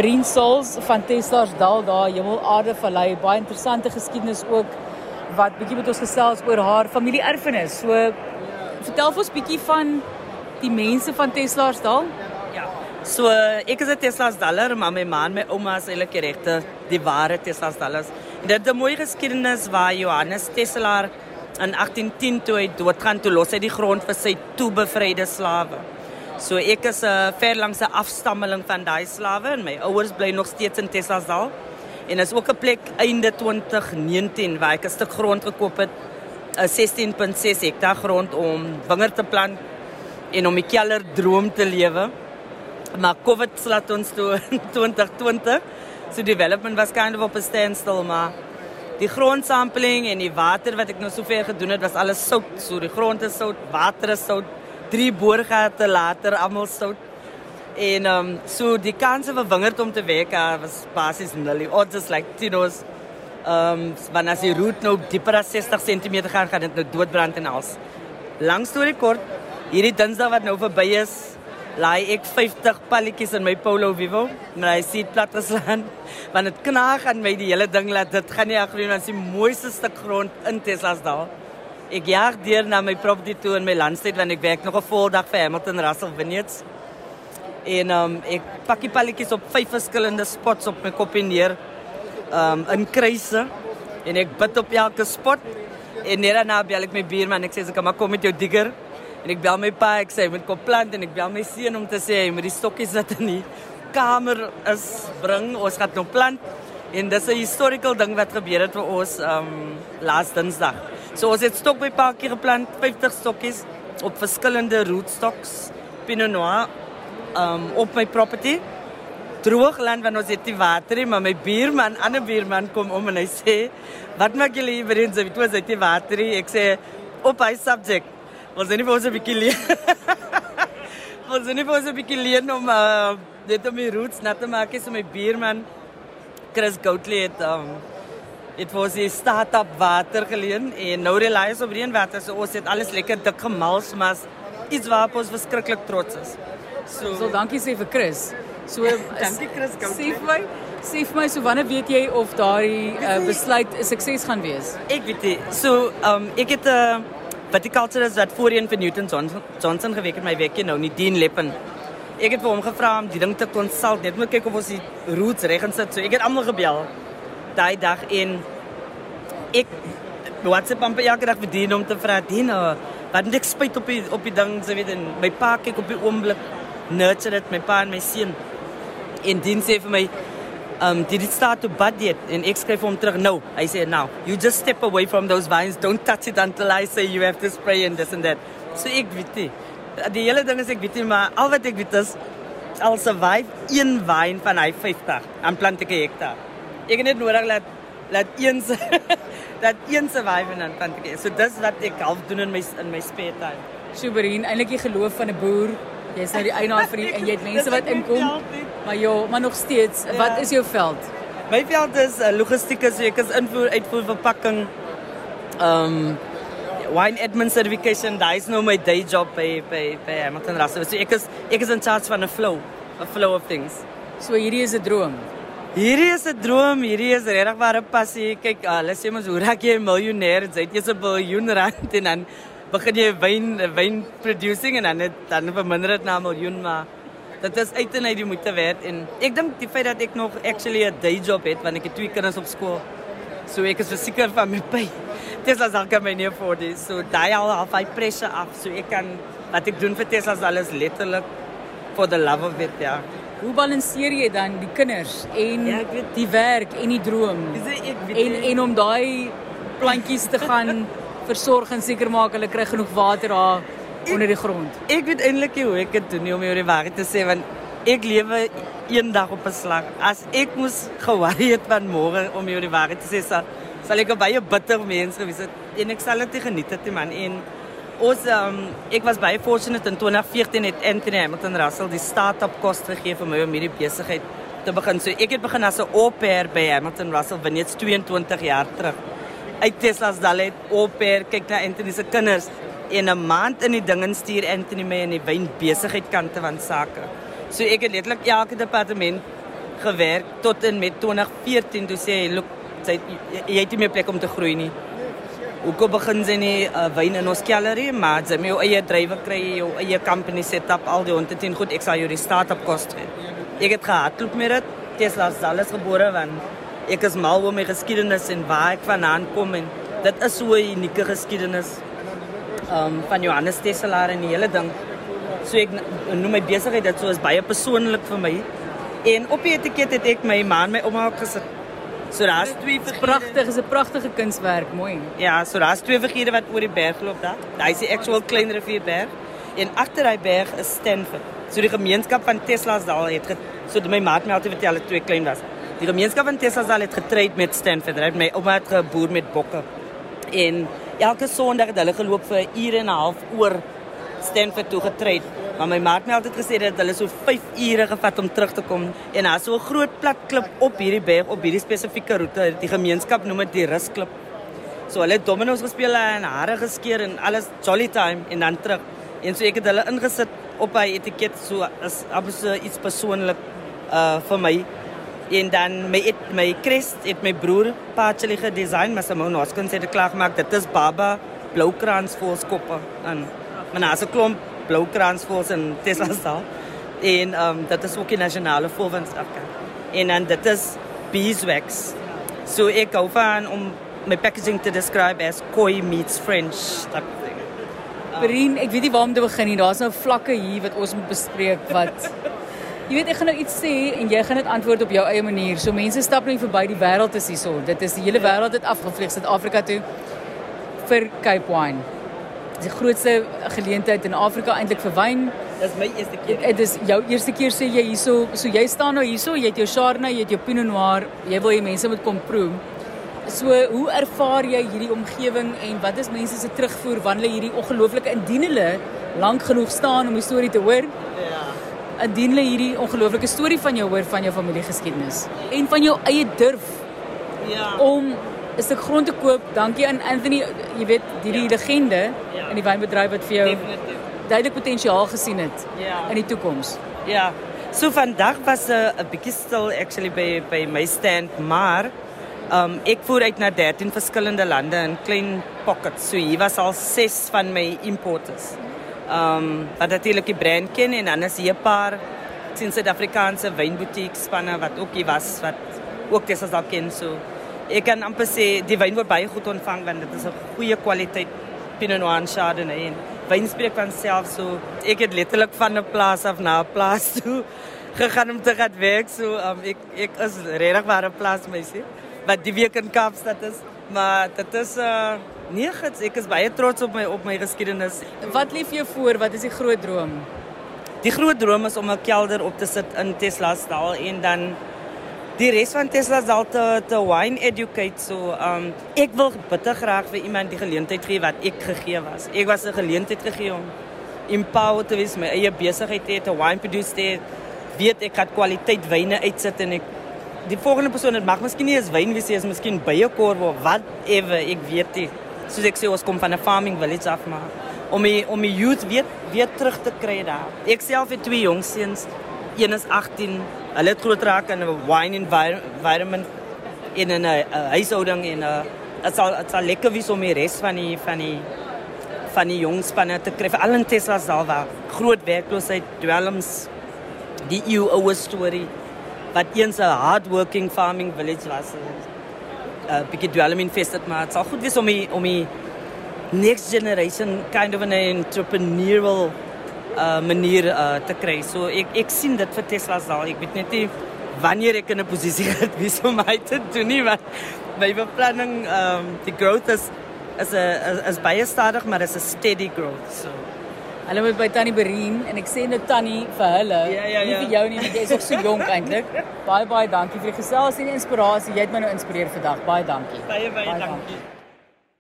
Berien Souls van Tesla's Dal daar Hemel Aarde Vallei baie interessante geskiedenis ook wat bietjie met ons gesels oor haar familie erfenis. So vertel vir ons bietjie van die mense van Tesla's Dal. Ja. So ek is 'n Tesla's Daller, maar my ma en my ouma is eintlik die regte, die ware Tesla's Dallers. Dit is 'n mooi geskiedenis waar Johannes Tesla in 1810 toe hy doodgaan toe los hy die grond vir sy toebevryde slawe. So ek is 'n uh, ver langs 'n afstammeling van daai slawe en my ouers bly nog steeds in Tessasdal. En is ook 'n plek einde 2019 waar ek 'n stuk grond gekoop het, 'n 16.6 hektaar grond om wingerd te plant en om 'n keller droom te lewe. Maar COVID slaat ons toe in 2020. So development was kind of op 'n standstill, maar die grondsampling en die water wat ek nou sover gedoen het was alles sout. So die grond is sout, water is sout drie boorgate later almal sout. En ehm um, so die kanse vir wingerd om te werk uh, was basies nul. Odds is like Tino's ehm um, wanneer as die root nou dieper as 60 cm gaan, gaan dit nou doodbrand en als. Lang storie kort, hierdie Dinsdag wat nou verby is, laai ek 50 palletjies in my Polo Vivo, maar hy sien plat geslaan. Want dit knaag aan my die hele ding laat dit gaan nie agter nie, die mooiste stuk grond in Tesla's daar. Ek jaag deur na my property toe in my landstyd want ek werk nog 'n voldag vir Hamilton Russell Vineyards. En um ek pak die palletjies op vyf verskillende spots op my kop neer. Um in kruise en ek bid op elke spot. En net daarna bel ek my buurman ek sê ek kom kom met jou digger. En ek bel my pa ek sê moet kom plant en ek bel my seun om te sê hy moet die stokkies wat in die kamer is bring. Ons gaan nou plant. En dis 'n historical ding wat gebeur het vir ons um laas Dinsdag. So ons het stok by paadjie geplant, 50 stokkies op verskillende rootstocks, Pinot Noir um op my property. Droogland want ons het die water nie, maar my buurman, ander buurman kom om en hy sê, "Wat maak julle hier binne? Jy weet ons het die water nie." Ek sê, "Op hy subject. Ons het nie vir ons 'n bietjie leer. ons het nie vir ons 'n bietjie leer om uh dit om die roots nat te maak, so my buurman Chris Goutley het um Dit was 'n start-up water geleen en nou relies op reënwater. So ons het alles lekker dik gemals, maar iets waarop ons verskriklik trots is. So, so dankie sê vir Chris. So dankie Chris. Sê vir my, sê vir my so wanneer weet jy of daardie uh, besluit 'n sukses gaan wees? Ek weet nie. So, um ek het 'n uh, viticulturist wat voorheen vir Newton Johnson, Johnson gewerk het my weekie nou, nie Dean Leppen. Ek het vir hom gevra om die ding te consult, net moet kyk of ons die roots reg en sit. So ek het almal gebel daai dag en ek WhatsApp hom elke dag vir dien om te vra dien wat net ek spyt op die op die ding so weet en my pa kyk op die oomblik nurture dit my pa en my seun. En dien sê vir my um did it start to bud yet? En ek skryf hom terug no. Hy sê now you just step away from those vines. Don't touch it until i say you have to spray and this and that. So ek weet nie. Die hele ding is ek weet nie maar al wat ek weet is al survive een wyn van hy 50 aan plant ek 'n hektaar ek het net nodig dat dat een se dat een survive en dan kan ek. So dis wat ek half doen in my in my spare time. Suberin, eintlik die geloof van 'n boer. Jy's nou die eienaar vir die en jy het mense wat inkom. Maar ja, maar nog steeds, ja. wat is jou veld? My veld is uh, logistieke, so ek is invoer uitvoer verpakking. Um wine admin certification, daai is nou my day job by by by Hamilton Russell. So ek is ek is in charge van 'n flow, a flow of things. So hierdie is 'n droom. Hierdie is 'n droom, hierdie is regtig waar 'n passie. Kyk, hulle sê mos hoe raak jy 'n miljonair? Jy het eers 'n biljoen rand en dan begin jy wyn wyn producing en dan het, dan verminder dit na 'n miljoen, maar dit is uit en uit die moeite werd en ek dink die feit dat ek nog actually 'n day job het want ek het twee kinders op skool. So ek is verseker van my pay. Tesla sal kan my nie afford dit. So daai al half hy pressure af. So ek kan wat ek doen vir Tesla is alles letterlik for the love of it, ja. Hoe balanseer jy dan die kinders en ja, weet, die werk en die droom? En en om daai plantjies te gaan versorg en seker maak hulle kry genoeg water daar onder die grond. Ek weet eintlik hoe ek dit doen nie om jou die waarheid te sê want ek lewe een dag op 'n slag. As ek moes geworry het van môre om jou die waarheid te sê, sal, sal ek baie bitter mens gewees het en ek sal dit geniet het man en Ons um, ek was baie fortunate in 2014 het Anthony Hamilton Russell die start-up kos gegee vir my om hierdie besigheid te begin. So ek het begin as 'n au pair by Hamilton Russell dit 22 jaar terug. Uit Tesla's dalet au pair kyk na Anthony se kinders en 'n maand in die dinge stuur Anthony my in die wyn besigheid kante van sake. So ek het letterlik elke departement gewerk tot en met 2014 toe sê hy, "Look, jy jy het nie meer plek om te groei nie." Hoekom begin sy nie uh, wyn in ons kellerie, maar jy moet jou eie drywe kry, jou eie company set up, al die honde teen goed, ek sal jou die start-up kos gee. Ek het gehardloop met dit. Tesla is alles gebore want ek is mal oor my geskiedenis en waar ek vandaan kom en dit is so 'n unieke geskiedenis um, van Johannes Tesla en die hele ding. So ek noem my besigheid dit so is baie persoonlik vir my. En op die etiket het ek my man my ouma gesit. So daar's twee pragtig, is 'n pragtige kunswerk, mooi. Ja, so daar's twee figure wat oor die berg loop daar. Daai is die actual klein rivierberg en agter daai berg is Stanford. So die gemeenskap van Tesla's daal het get, so my maat my altyd vertel het twee klein was. Die gemeenskap van Tesla's daal het getryd met Stanford. Het my ouma het geboer met bokke. En elke Sondag het hulle geloop vir 'n uur en 'n half oor Stanford toe getryd. Maar my maat het altyd gesê dat hulle so 5 ure gevat om terug te kom en daar's so 'n groot plat klip op hierdie berg op hierdie spesifieke roete. Die gemeenskap noem dit die rusklip. So hulle het domino's gespeel en hare geskeer en alles jolly time en dan terug. En so ek het hulle ingesit op hy etiket so as absoluut iets persoonlik uh vir my. En dan my het my crest het my broer Pacheli gedesign, maar Simone Hoskins het dit klaar gemaak. Dit is Baba Bloukrans volskoppe en maar nou, as 'n klomp bloukransvoëls in Tesla staan. En ehm um, dit is ook die nasionale voël van Suid-Afrika. En dan dit is beeswax. So ek hou van om my packaging te describe as koi meets French type thing. Perien, ek weet nie waar om te begin nie. Daar's nou vlakke hier wat ons moet bespreek wat Jy weet ek gaan nou iets sê en jy gaan dit antwoord op jou eie manier. So mense stap net verby die wêreld is hierso. Dit is die hele wêreld het afgevlieg Suid-Afrika toe vir Cape Wine die grootste geleentheid in Afrika eintlik vir wyn. Dis my eerste keer. Dit is jou eerste keer sê jy hierso, so jy staan nou hierso, jy het jou Chardonnay, jy het jou Pinot Noir, jy wil hê mense moet kom proe. So, hoe ervaar jy hierdie omgewing en wat is mense se terugvoer wanneer hulle hierdie ongelooflike indien hulle lank genoeg staan om die storie te hoor? Ja. Indien hulle hierdie ongelooflike storie van jou hoor van jou familiegeskiedenis en van jou eie durf. Ja. Om 'n stuk grond te koop. Dankie aan Anthony, jy weet, hierdie ja. legende ja. in die wynbedryf wat vir jou Definitief. duidelik potensiaal gesien het ja. in die toekoms. Ja. So vandag was 'n 'n bietjie stil actually by by my stand, maar um ek voer uit na 13 verskillende lande in klein pockets. So hier was al 6 van my importers. Um wat natuurlik die brand ken en dan is hier 'n paar sien Suid-Afrikaanse wynboutiques spanne wat ook hier was wat ook dis as dalk ken so ek kan amper sê die wyn word baie goed ontvang want dit is 'n goeie kwaliteit Pinot Noir Chardonnay. En wyn spreek van self so ek het letterlik van 'n plaas af na 'n plaas toe gegaan om te gaan werk. So um, ek ek is regtig waar 'n plaas meisie wat die week in Kaapstad is. Maar dit is uh, nee gits ek is baie trots op my op my geskiedenis. Wat lief jou voor? Wat is die groot droom? Die groot droom is om 'n kelder op te sit in Tesla stal en dan die res van Tesla sal te te wine educate so um ek wil bitter graag vir iemand die geleentheid gee wat ek gegee was. Ek was 'n geleentheid gegee om empower te wees my eie besigheid te hê, 'n wine producer te weet ek het kwaliteit wyne uitsit en ek die volgende persoon dit mag miskien nie eens wyn wees is miskien byekorf of whatever, ek weet nie. Soos ek sê ons kom van 'n farming village af maar om my om my youth weer weer terug te kry daar. Ek self het twee jong seuns. Een is 18 hulle het groot raak in 'n wine environment in 'n huishouding en 'n uh, dit sal dit sal lekker wees om die res van die van die van die jong spanne te kry. Al in Tesla sal daar groot werkloosheid dwelms die eeu oue storie wat eens 'n hardworking farming village was. 'n uh, bietjie dwelm infested maar dit sal goed wees om die, om die next generation kind of an entrepreneurial uh, manier uh, te kry. So ek ek sien dit vir Tesla se al. Ek weet net nie wanneer ek in 'n posisie gaan wees om my te doen nie, want my beplanning um die growth is is 'n is, baie stadig, maar is 'n steady growth. So Hulle moet by Tannie Berien en ek sê net Tannie vir hulle, ja, ja, ja. nie vir jou nie, want jy is nog so jonk eintlik. Baie baie dankie vir die gesels en die inspirasie. Jy het my nou inspireer vandag. Baie dankie. Baie baie, baie dankie. dankie.